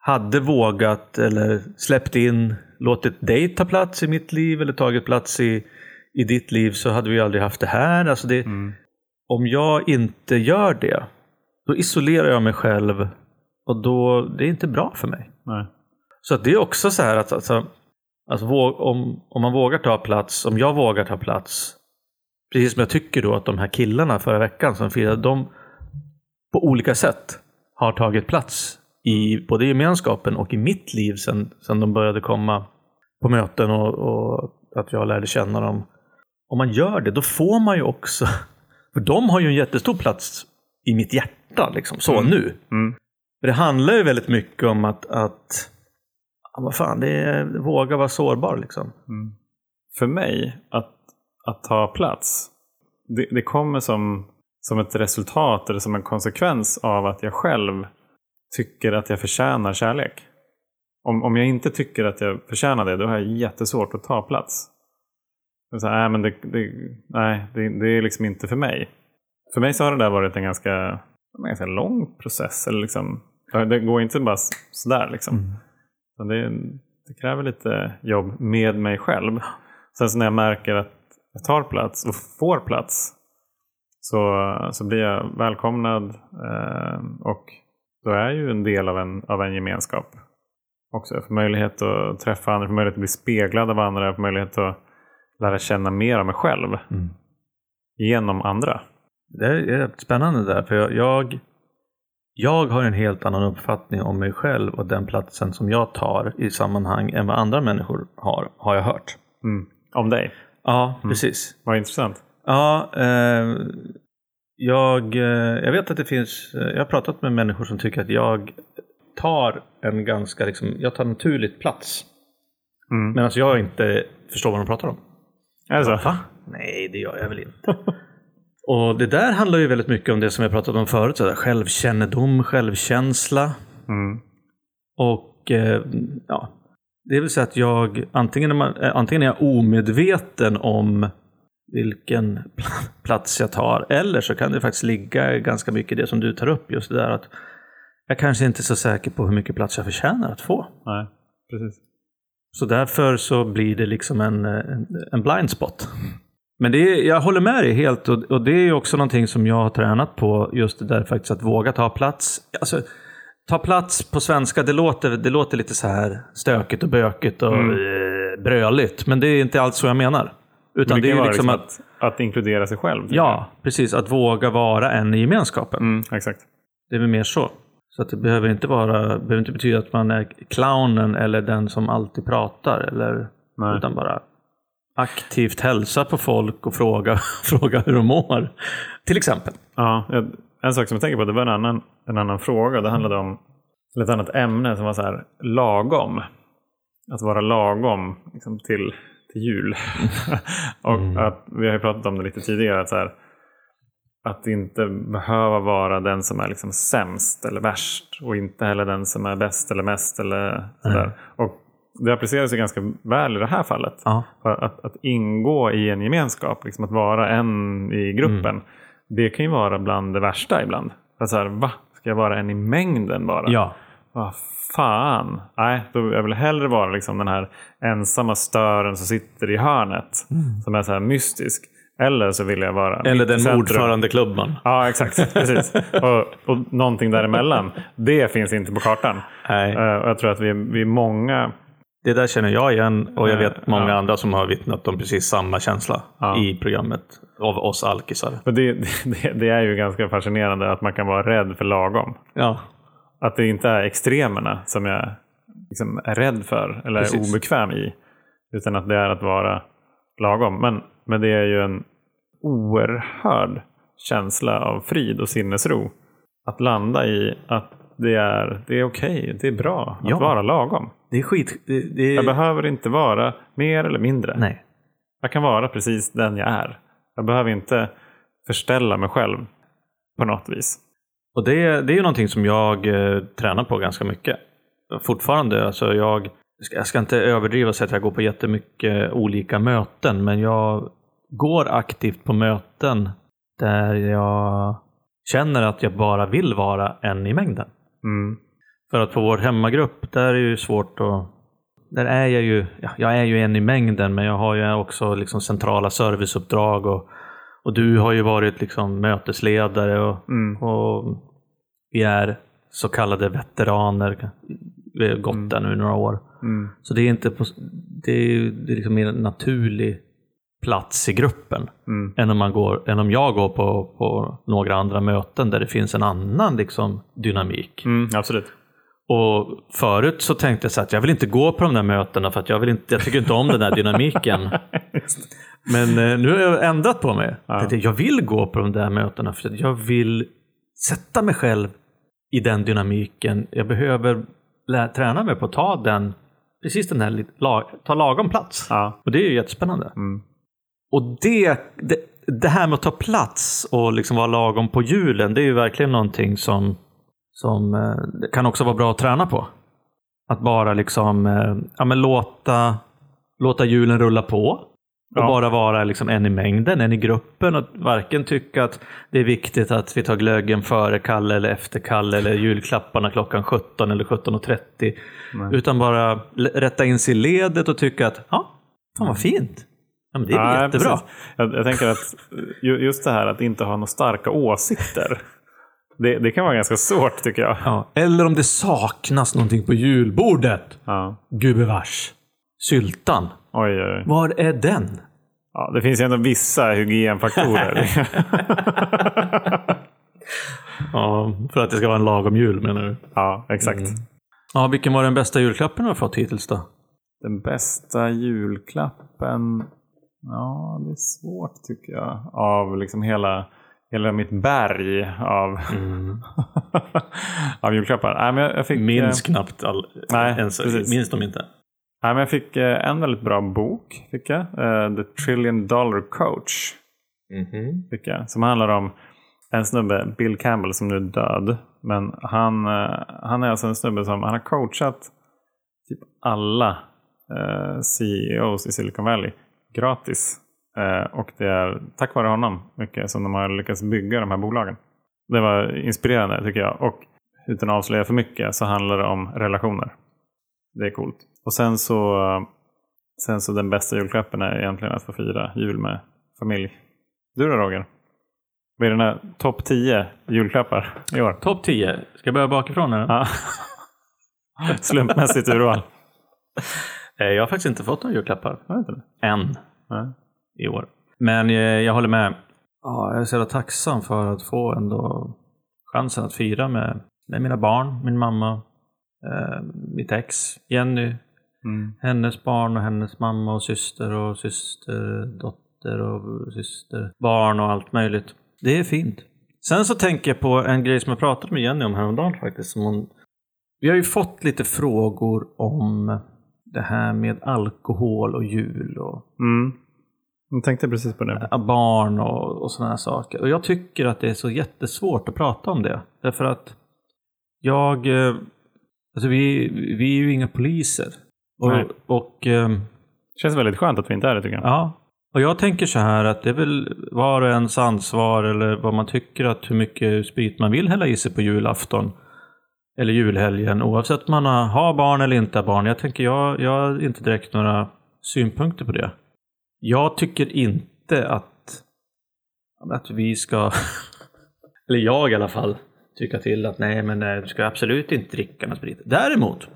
hade vågat eller släppt in, låtit dig ta plats i mitt liv eller tagit plats i, i ditt liv så hade vi aldrig haft det här. Alltså det, Om jag inte gör det, då isolerar jag mig själv och då, det är inte bra för mig. Nej. Så att det är också så här att alltså, alltså, om, om man vågar ta plats, om jag vågar ta plats, precis som jag tycker då att de här killarna förra veckan som firade, de på olika sätt har tagit plats i både gemenskapen och i mitt liv sen, sen de började komma på möten och, och att jag lärde känna dem. Om man gör det, då får man ju också, för de har ju en jättestor plats i mitt hjärta, liksom, så nu. Mm. För det handlar ju väldigt mycket om att, att ja, vad fan, det är, våga vara sårbar liksom. För mig, att, att ta plats, det, det kommer som, som ett resultat eller som en konsekvens av att jag själv tycker att jag förtjänar kärlek. Om, om jag inte tycker att jag förtjänar det, då har jag jättesvårt att ta plats. Så här, nej, men det, det, nej det, det är liksom inte för mig. För mig så har det där varit en ganska, en ganska lång process. Eller liksom, det går inte bara sådär. Liksom. Utan Det, det kräver lite jobb med mig själv. Sen så när jag märker att jag tar plats och får plats så, så blir jag välkomnad eh, och då är jag ju en del av en, av en gemenskap. Också. Jag får möjlighet att träffa andra, jag får möjlighet att bli speglad av andra, jag får möjlighet att lära känna mer av mig själv genom andra. Det är spännande där, för jag, jag, jag har en helt annan uppfattning om mig själv och den platsen som jag tar i sammanhang än vad andra människor har, har jag hört. Mm. Om dig. Ja, precis. Vad intressant. Ja, eh, jag, eh, jag vet att det finns, eh, jag har pratat med människor som tycker att jag tar en ganska, liksom, jag tar naturligt plats. Mm. Medan jag inte förstår vad de pratar om. Är det så? Va? Nej, det gör jag väl inte. Och det där handlar ju väldigt mycket om det som jag pratat om förut. Så där, självkännedom, självkänsla. Mm. Och eh, ja, Det vill säga att jag antingen är, man, eh, antingen är jag omedveten om vilken pl- plats jag tar. Eller så kan det faktiskt ligga ganska mycket i det som du tar upp. Just det där att jag kanske inte är så säker på hur mycket plats jag förtjänar att få. Nej, precis. Så därför så blir det liksom en, en, en blind spot. Men det är, jag håller med dig helt och, och det är också någonting som jag har tränat på. Just det där faktiskt att våga ta plats. Alltså, ta plats på svenska, det låter, det låter lite så här stökigt och bökigt och eh, bröligt. Men det är inte alls så jag menar. Utan det, det, är vara liksom liksom att, att, att inkludera sig själv. ja, precis, att våga vara en i gemenskapen. Mm, exakt. Det är väl mer så. Så att det behöver inte, vara, behöver inte betyda att man är clownen eller den som alltid pratar. Eller, Nej. utan bara aktivt hälsa på folk och fråga, fråga hur de mår. Till exempel. Ja, en sak som jag tänker på, det var en annan, en annan fråga. Det handlade om ett annat ämne som var så här, lagom. Att vara lagom liksom, till, till jul. och att, vi har ju pratat om det lite tidigare. Att, så här, att inte behöva vara den som är liksom sämst eller värst. Och inte heller den som är bäst eller mest. Eller sådär. Och det appliceras ju ganska väl i det här fallet. Ja. Att, att ingå i en gemenskap, liksom att vara en i gruppen. Det kan ju vara bland det värsta ibland. Att så här, va? Ska jag vara en i mängden bara? Ja. Vad fan. Nej, då jag vill hellre vara liksom den här ensamma stören som sitter i hörnet. Som är så här mystisk. Eller så vill jag vara Eller den ordförandeklubban. Ja, exakt. Precis. och, och någonting däremellan. Det finns inte på kartan. Nej. Och jag tror att vi, vi är många Det där känner jag igen och jag Eh, vet många ja. andra som har vittnat om precis samma känsla Ja. i programmet. Av oss alkisar. Det, det, det är ju ganska fascinerande att man kan vara rädd för lagom. Ja. Att det inte är extremerna som jag liksom är rädd för eller är Precis. obekväm i. Utan att det är att vara lagom. Men, men det är ju en oerhörd känsla av frid och sinnesro. Att landa i att det är, det är okej, det är bra att Ja. vara lagom. Det är skit. Det, det Jag är... behöver inte vara mer eller mindre. Nej. Jag kan vara precis den jag är. Jag behöver inte förställa mig själv på något vis. Och det, det är ju någonting som jag eh, tränar på ganska mycket. Fortfarande. Alltså jag, ska- jag ska inte överdriva och säga att jag går på jättemycket olika möten. Men jag går aktivt på möten där jag känner att jag bara vill vara en i mängden. Mm. För att på vår hemmagrupp, där är det ju svårt att... Där är jag ju, ja, jag är ju en i mängden, men jag har ju också liksom centrala serviceuppdrag och, och du har ju varit liksom mötesledare och, Mm. och vi är så kallade veteraner. Vi har gått där nu i några år. Mm. Så det är inte på, det är, det är liksom en naturlig plats i gruppen Mm. än om, man går, än om jag går på, på några andra möten där det finns en annan liksom, dynamik. Mm, absolut. Och förut så tänkte jag så att jag vill inte gå på de där mötena för att jag, vill inte, jag tycker inte om den där dynamiken. Men eh, nu har jag ändrat på mig. Ja. Jag, vill gå på de där mötena för att jag vill sätta mig själv i den dynamiken. Jag behöver lä- träna mig på att ta den, precis den här, lag, ta lagom plats. Ja. Och det är ju jättespännande. Mm. Och det, det, det här med att ta plats och liksom vara lagom på hjulen, det är ju verkligen någonting som, som eh, det kan också vara bra att träna på. Att bara liksom eh, ja, men låta, låta hjulen rulla på. Och Ja. bara vara liksom en i mängden, en i gruppen. Och varken tycka att det är viktigt att vi tar glöggen före Kalle eller efter Kalle eller julklapparna klockan 17 eller 17.30. Nej. Utan bara rätta in sig i ledet och tycka att ja, fan vad fint. Ja, men det är Nej, jättebra. Jag, jag tänker att ju- just det här att inte ha några starka åsikter. Det, det kan vara ganska svårt tycker jag. Ja. Eller om det saknas någonting på julbordet. Ja. Gubevars. Syltan. Oj, oj, oj. Var är den? Ja, det finns ju ändå vissa hygienfaktorer. Ja, för att det ska vara en lagom jul menar du? ja, exakt. Ja, vilken var den bästa julklappen du har fått hittills då? Den bästa julklappen? Ja, det är svårt tycker jag. Av liksom hela, hela mitt berg av, av julklappar. Nej, men jag, fick, eh, Minns knappt all, nej, ens, precis. minns de inte. Nej, men jag fick eh, en väldigt bra bok. Fick jag. Eh, The Trillion Dollar Coach. Fick jag, som handlar om en snubbe, Bill Campbell, som nu är död. Men han, eh, han är alltså en snubbe som han har coachat typ alla eh, CEOs i Silicon Valley gratis. Eh, och det är tack vare honom mycket som de har lyckats bygga de här bolagen. Det var inspirerande tycker jag. Och utan att avslöja för mycket så handlar det om relationer. Det är coolt. Och sen så, sen så den bästa julklappen är egentligen att få fira jul med familj. Du då Roger? Vad är dina topp 10 julklappar i år? Topp 10. Ska jag börja bakifrån? Här? Ja. Slumpmässigt urval. Eh, Jag har faktiskt inte fått några julklappar. Inte. Än. Nej. I år. Men eh, jag håller med. Ja, jag är så jävla tacksam för att få ändå chansen att fira med, med mina barn, min mamma, eh, mitt ex, Jenny, Mm. hennes barn och hennes mamma och syster och syster, dotter och syster, barn och allt möjligt. Det är fint. Sen så tänker jag på en grej som jag pratade med Jenny om häromdagen faktiskt. Som hon... Vi har ju fått lite frågor om det här med alkohol och jul och Mm. Jag tänkte precis på det. barn och, och sådana saker. Och jag tycker att det är så jättesvårt att prata om det. Därför att jag, eh, alltså vi, vi är ju inga poliser. Nej. Och, och ehm, Det känns väldigt skönt att vi inte är det tycker jag. ja, och jag tänker så här att det är väl var och ens ansvar eller vad man tycker att hur mycket sprit man vill hälla i sig på julafton. Eller julhelgen oavsett om man har, har barn eller inte har barn. Jag tänker jag, jag har inte direkt några synpunkter på det. Jag tycker inte att, att vi ska, eller jag i alla fall, tycka till att nej men nej, du ska absolut inte dricka någon sprit. Däremot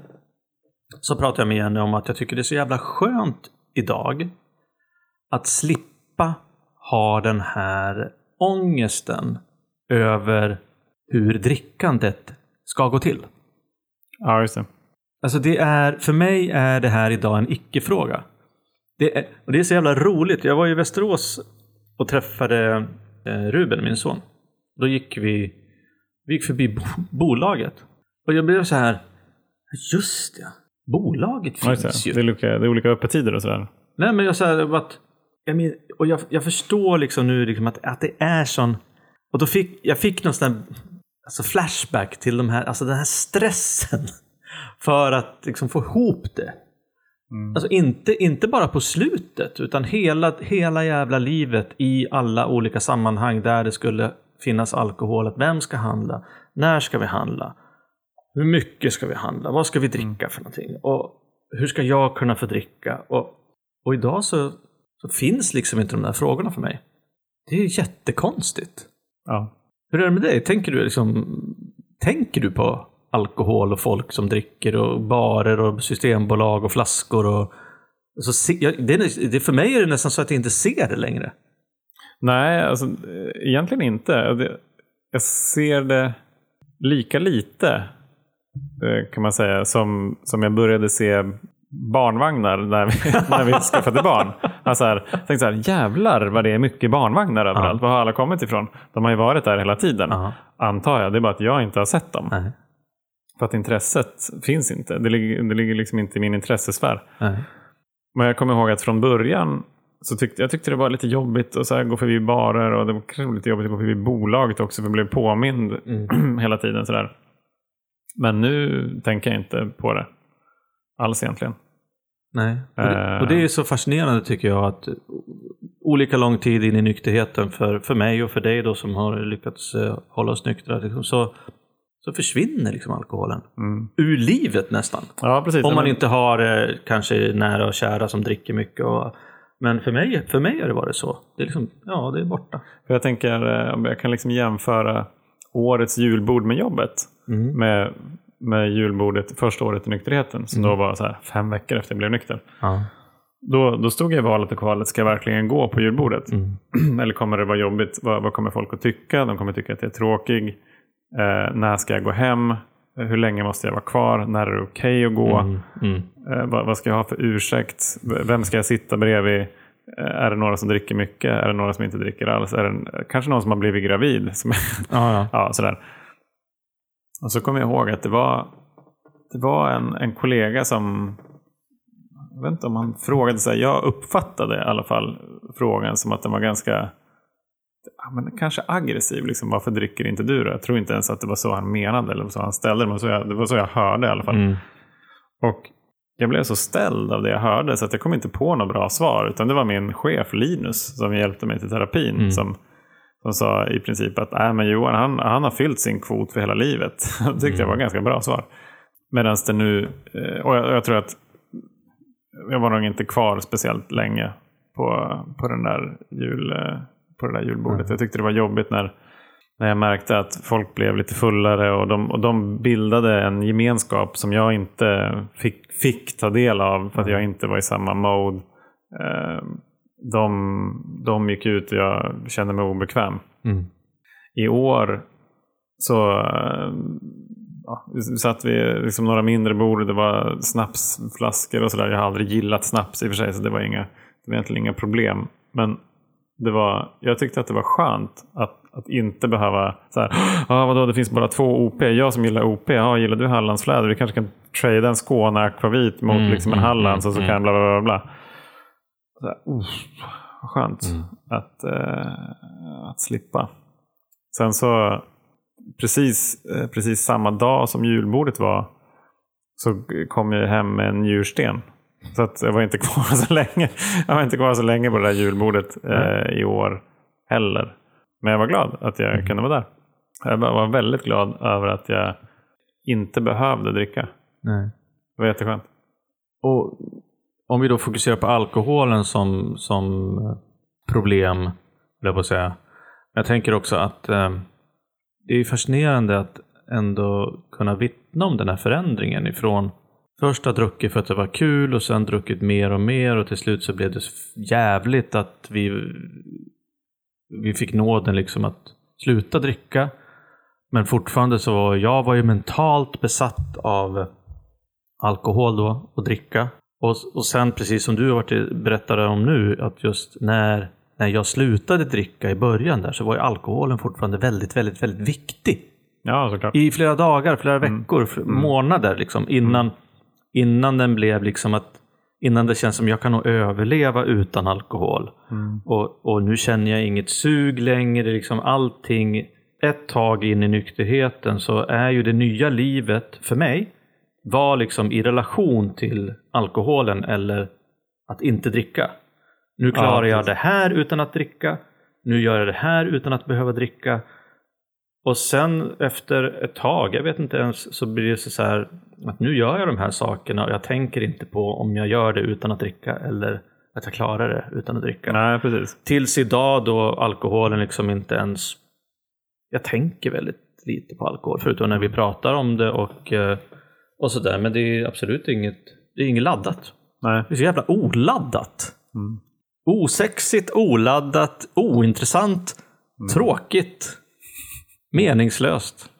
så pratar jag med Jenny om att jag tycker det är så jävla skönt idag att slippa ha den här ångesten över hur drickandet ska gå till. Ja, just det. Alltså det är, för mig är det här idag en icke-fråga. Det är, och det är så jävla roligt. Jag var i Västerås och träffade eh, Ruben, min son. Då gick vi, vi gick förbi bo, bolaget. Och jag blev så här, just det, bolaget Ja, just finns det. ju. Det, är olika, det är olika öppettider och sådär. Nej men jag säger att, jag men, och jag, jag förstår liksom nu liksom att, att det är sån, och då fick jag fick någon sån där, alltså flashback till de här, alltså den här stressen för att liksom få ihop det. Alltså inte, inte bara på slutet utan hela, hela jävla livet i alla olika sammanhang där det skulle finnas alkohol. Att vem ska handla? När ska vi handla? Hur mycket ska vi handla? Vad ska vi dricka för någonting? Och hur ska jag kunna få dricka? Och, och idag så, så finns liksom inte de där frågorna för mig. Det är jättekonstigt. Ja. Hur är det med dig? Tänker du, liksom, tänker du på alkohol och folk som dricker och barer och systembolag och flaskor? Och, så se, jag, det är, det, för mig är det nästan så att jag inte ser det längre. Nej, alltså, egentligen inte. Jag ser det lika lite eh, kan man säga som, som jag började se barnvagnar när vi, när vi skaffade barn. Alltså här, jag tänkte så här, jävlar vad det är mycket barnvagnar överallt. Var har alla kommit ifrån? De har ju varit där hela tiden. Ja. Antar jag. Det är bara att jag inte har sett dem. Nej. För att intresset finns inte. Det ligger, det ligger liksom inte i min intressesfär. Nej. Men jag kommer ihåg att från början så tyckte jag tyckte det var lite jobbigt att så här gå förbi barer och det var kanske lite jobbigt att gå förbi bolaget också för jag blev påmind hela tiden. Så där. Men nu tänker jag inte på det alls egentligen. Nej. Och det, Eh. och det är så fascinerande tycker jag att olika lång tid in i nykterheten för, för mig och för dig då som har lyckats eh, hålla oss nyktra liksom, så, så försvinner liksom alkoholen. Mm. Ur livet nästan. Ja, precis. Om man inte har eh, kanske nära och kära som dricker mycket. Och, men för mig, för mig har det varit så. Det är liksom, ja, det är borta. För jag tänker, eh, jag kan liksom jämföra årets julbord med jobbet Mm. med, med julbordet första året i nykterheten som då var så här fem veckor efter jag blev nykter. Ja. Då, då stod jag i valet och kvalet, ska jag verkligen gå på julbordet? Mm. Eller kommer det vara jobbigt? Vad, vad kommer folk att tycka? De kommer tycka att jag är tråkig. Eh, när ska jag gå hem? Hur länge måste jag vara kvar? När är det okej att gå? Mm. Mm. Eh, vad, vad ska jag ha för ursäkt? Vem ska jag sitta bredvid? Eh, är det några som dricker mycket? Är det några som inte dricker alls? Är det kanske någon som har blivit gravid? Som, Ja, ja. ja, sådär. Och så kommer jag ihåg att det var, det var en, en kollega som jag vet inte om han frågade sig. Jag uppfattade i alla fall frågan som att den var ganska ja, men kanske aggressiv. Liksom, Varför dricker inte du då? Jag tror inte ens att det var så han menade eller så han ställde det. Men så jag, det var så jag hörde i alla fall. Mm. Och jag blev så ställd av det jag hörde så att jag kom inte på något bra svar. Utan det var min chef Linus som hjälpte mig till terapin. Mm. Som, som sa i princip att äh, men Johan han, han har fyllt sin kvot för hela livet. Det tyckte jag var ett ganska bra svar. Medan det nu, eh, och jag, jag tror att jag var nog inte kvar speciellt länge på, på, den där jul, eh, på det där julbordet. Jag tyckte det var jobbigt när, när jag märkte att folk blev lite fullare och de, och de bildade en gemenskap som jag inte fick, fick ta del av för att jag inte var i samma mode. Eh, De, de gick ut och jag kände mig obekväm. Mm. I år så ja, satt vi liksom några mindre bord. Det var snapsflaskor och sådär. Jag har aldrig gillat snaps i och för sig så det var, inga, det var egentligen inga problem. Men det var, jag tyckte att det var skönt att, att inte behöva så här, ah, vadå det finns bara två OP. Jag som gillar OP, ah, gillar du Hallandsfläder? Vi kanske kan trada en Skåne Akvavit mot Mm, liksom en mm, Hallands och så mm, kan bla bla bla. bla. Så här, uh, skönt Mm. att, eh, att slippa. Sen så precis, eh, precis samma dag som julbordet var så kom jag hem med en njursten. Så att jag var inte kvar så länge. Jag var inte kvar så länge på det där julbordet eh, i år heller. Men jag var glad att jag kunde vara där. Jag var väldigt glad över att jag inte behövde dricka. Nej. Det var jätteskönt. Och om vi då fokuserar på alkoholen som, som eh, problem, jag på att säga. Jag tänker också att eh, det är fascinerande att ändå kunna vittna om den här förändringen ifrån först ha druckit för att det var kul och sen druckit mer och mer och till slut så blev det jävligt att vi, vi fick nåden liksom att sluta dricka. Men fortfarande så var jag var ju mentalt besatt av alkohol då och dricka. Och, och sen precis som du har varit berättade om nu, att just när, när jag slutade dricka i början där så var ju alkoholen fortfarande väldigt, väldigt, väldigt viktig. Ja, såklart. I flera dagar, flera veckor, fl- månader liksom innan, innan den blev liksom att Innan det känns som jag kan nog överleva utan alkohol. Och, och nu känner jag inget sug längre. Liksom allting, ett tag in i nykterheten så är ju det nya livet för mig var liksom i relation till alkoholen eller att inte dricka. Nu klarar jag precis. det här utan att dricka. Nu gör jag det här utan att behöva dricka. Och sen efter ett tag, jag vet inte ens, så blir det så här att nu gör jag de här sakerna och jag tänker inte på om jag gör det utan att dricka eller att jag klarar det utan att dricka. Nej, precis. Tills idag då alkoholen liksom inte ens... Jag tänker väldigt lite på alkohol förutom när vi pratar om det och, eh, och sådär. Men det är absolut inget, det är inget laddat. Nej. Det är så jävla oladdat. Mm. Osexigt, oladdat, ointressant, tråkigt, meningslöst.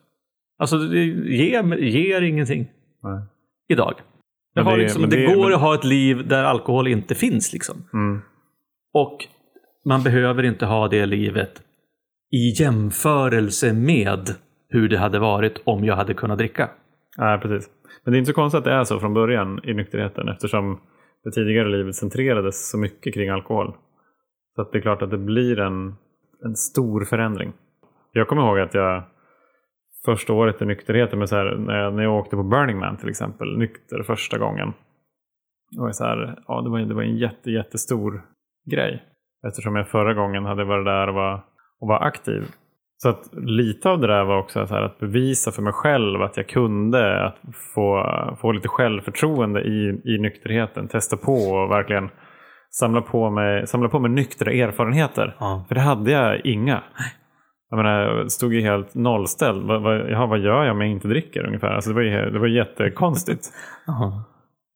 Alltså det ger, ger ingenting Nej. idag. Jag har det- liksom, det, det- går men- att ha ett liv där alkohol inte finns. Liksom. Mm. Och man behöver inte ha det livet i jämförelse med hur det hade varit om jag hade kunnat dricka. Nej, precis. Men det är inte så konstigt att det är så från början i nykterheten eftersom det tidigare livet centrerades så mycket kring alkohol. Så att det är klart att det blir en, en stor förändring. Jag kommer ihåg att jag första året i nykterheten, med så här, när, jag, när jag åkte på Burning Man till exempel, nykter första gången. Det var, så här, ja, det var, det var en jätte, jättestor grej. Eftersom jag förra gången hade varit där och var, och var aktiv. Så att lite av det där var också så här att bevisa för mig själv att jag kunde att få, få lite självförtroende i, i nykterheten. Testa på och verkligen samla på mig, samla på mig nyktra erfarenheter. Ja. För det hade jag inga. Jag menar, stod ju helt nollställd. Vad, vad, jaha, vad gör jag om jag inte dricker ungefär? Alltså det, var ju, det var jättekonstigt.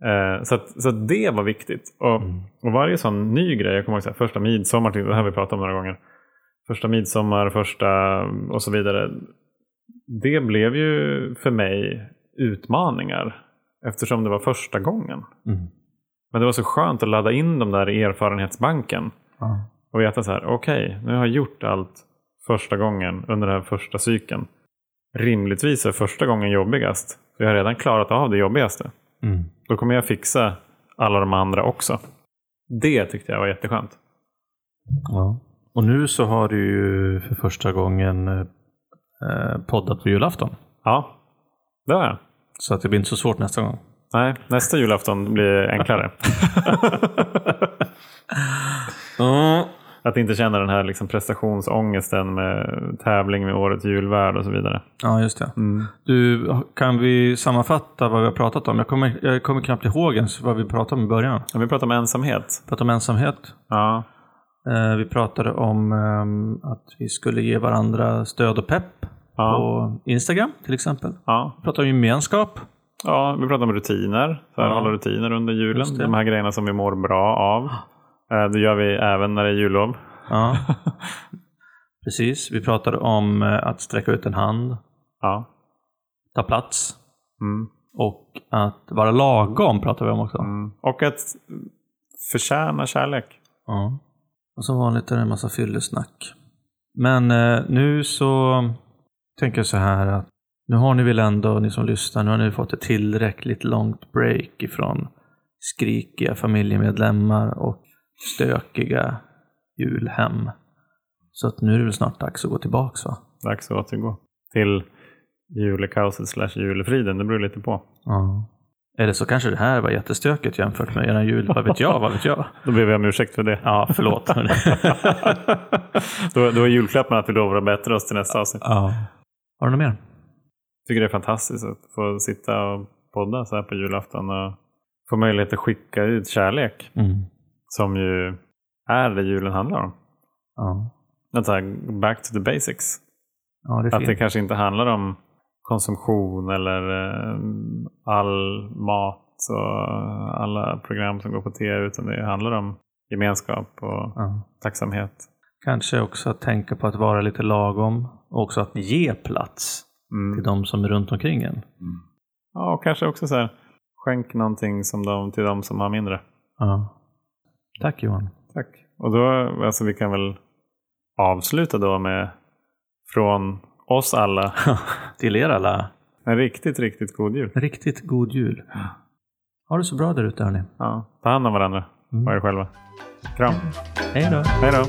Eh, så, att, så att det var viktigt. Och, och varje sån ny grej, jag kommer ihåg så här, första midsommar, det här har vi pratat om några gånger. Första midsommar, första och så vidare. Det blev ju för mig utmaningar. Eftersom det var första gången. Mm. Men det var så skönt att ladda in de där i erfarenhetsbanken. Ja. Och veta så här, okej, nu har jag gjort allt första gången under den här första cykeln. Rimligtvis är första gången jobbigast. För jag har redan klarat av det jobbigaste. Mm. Då kommer jag fixa alla de andra också. Det tyckte jag var jätteskönt. Ja. Och nu så har du ju för första gången eh, poddat på julafton. Ja, det var jag. Så att det blir inte så svårt nästa gång. Nej, nästa julafton blir enklare. Mm. Att inte känna den här liksom prestationsångesten med tävling med årets julvärd och så vidare. Ja, just det. Du, kan vi sammanfatta vad vi har pratat om? Jag kommer, jag kommer knappt ihåg ens vad vi pratade om i början. Om vi pratar om ensamhet. Pratade om ensamhet. Ja, Eh, vi pratade om ehm, att vi skulle ge varandra stöd och pepp Ja. på Instagram till exempel. ja. Vi pratade om gemenskap. ja vi pratar om rutiner. Så här, Ja. Hålla rutiner under julen. De här grejerna som vi mår bra av. Eh, Det gör vi även när det är jullov. Ja. Precis. Vi pratade om eh, att sträcka ut en hand, Ja. ta plats Mm. och att vara lagom pratade vi om också. Mm. Och att förtjäna kärlek. Ja. Och som vanligt är det en massa fyllesnack. Men eh, nu så tänker jag så här att nu har ni väl ändå, ni som lyssnar, nu har ni fått ett tillräckligt långt break ifrån skrikiga familjemedlemmar och stökiga julhem. Så att nu är det väl snart dags att gå tillbaks va? Dags att återgå till julekaoset slash julefriden. Det beror lite på. Ja. Eller så kanske det här var jättestökigt jämfört med era jul, vad vet jag, vad vet jag? Då ber vi om ursäkt för det. Ja, förlåt. då, då är julklappen att vi lovar att bättra oss till nästa avsnitt. ja. Har du något mer? Jag tycker det är fantastiskt att få sitta och podda så här på julafton och få möjlighet att skicka ut kärlek. Mm. Som ju är det julen handlar om. Ja. Att så här, back to the basics. ja, det Att det kanske inte handlar om konsumtion eller eh, all mat och alla program som går på tv utan det handlar om gemenskap och Ja. tacksamhet. Kanske också att tänka på att vara lite lagom och också att ge plats Mm. till de som är runt omkring en. Ja, och kanske också så här, skänk någonting som de, till de som har mindre. Ja. Tack Johan. Tack. Och då, alltså vi kan väl avsluta då med från oss alla Till er alla, en riktigt, riktigt god jul. riktigt god jul. Ha det så bra där ute hörni. Ja, ta hand om varandra Mm. och er själva. Kram. Hej då. Hej då.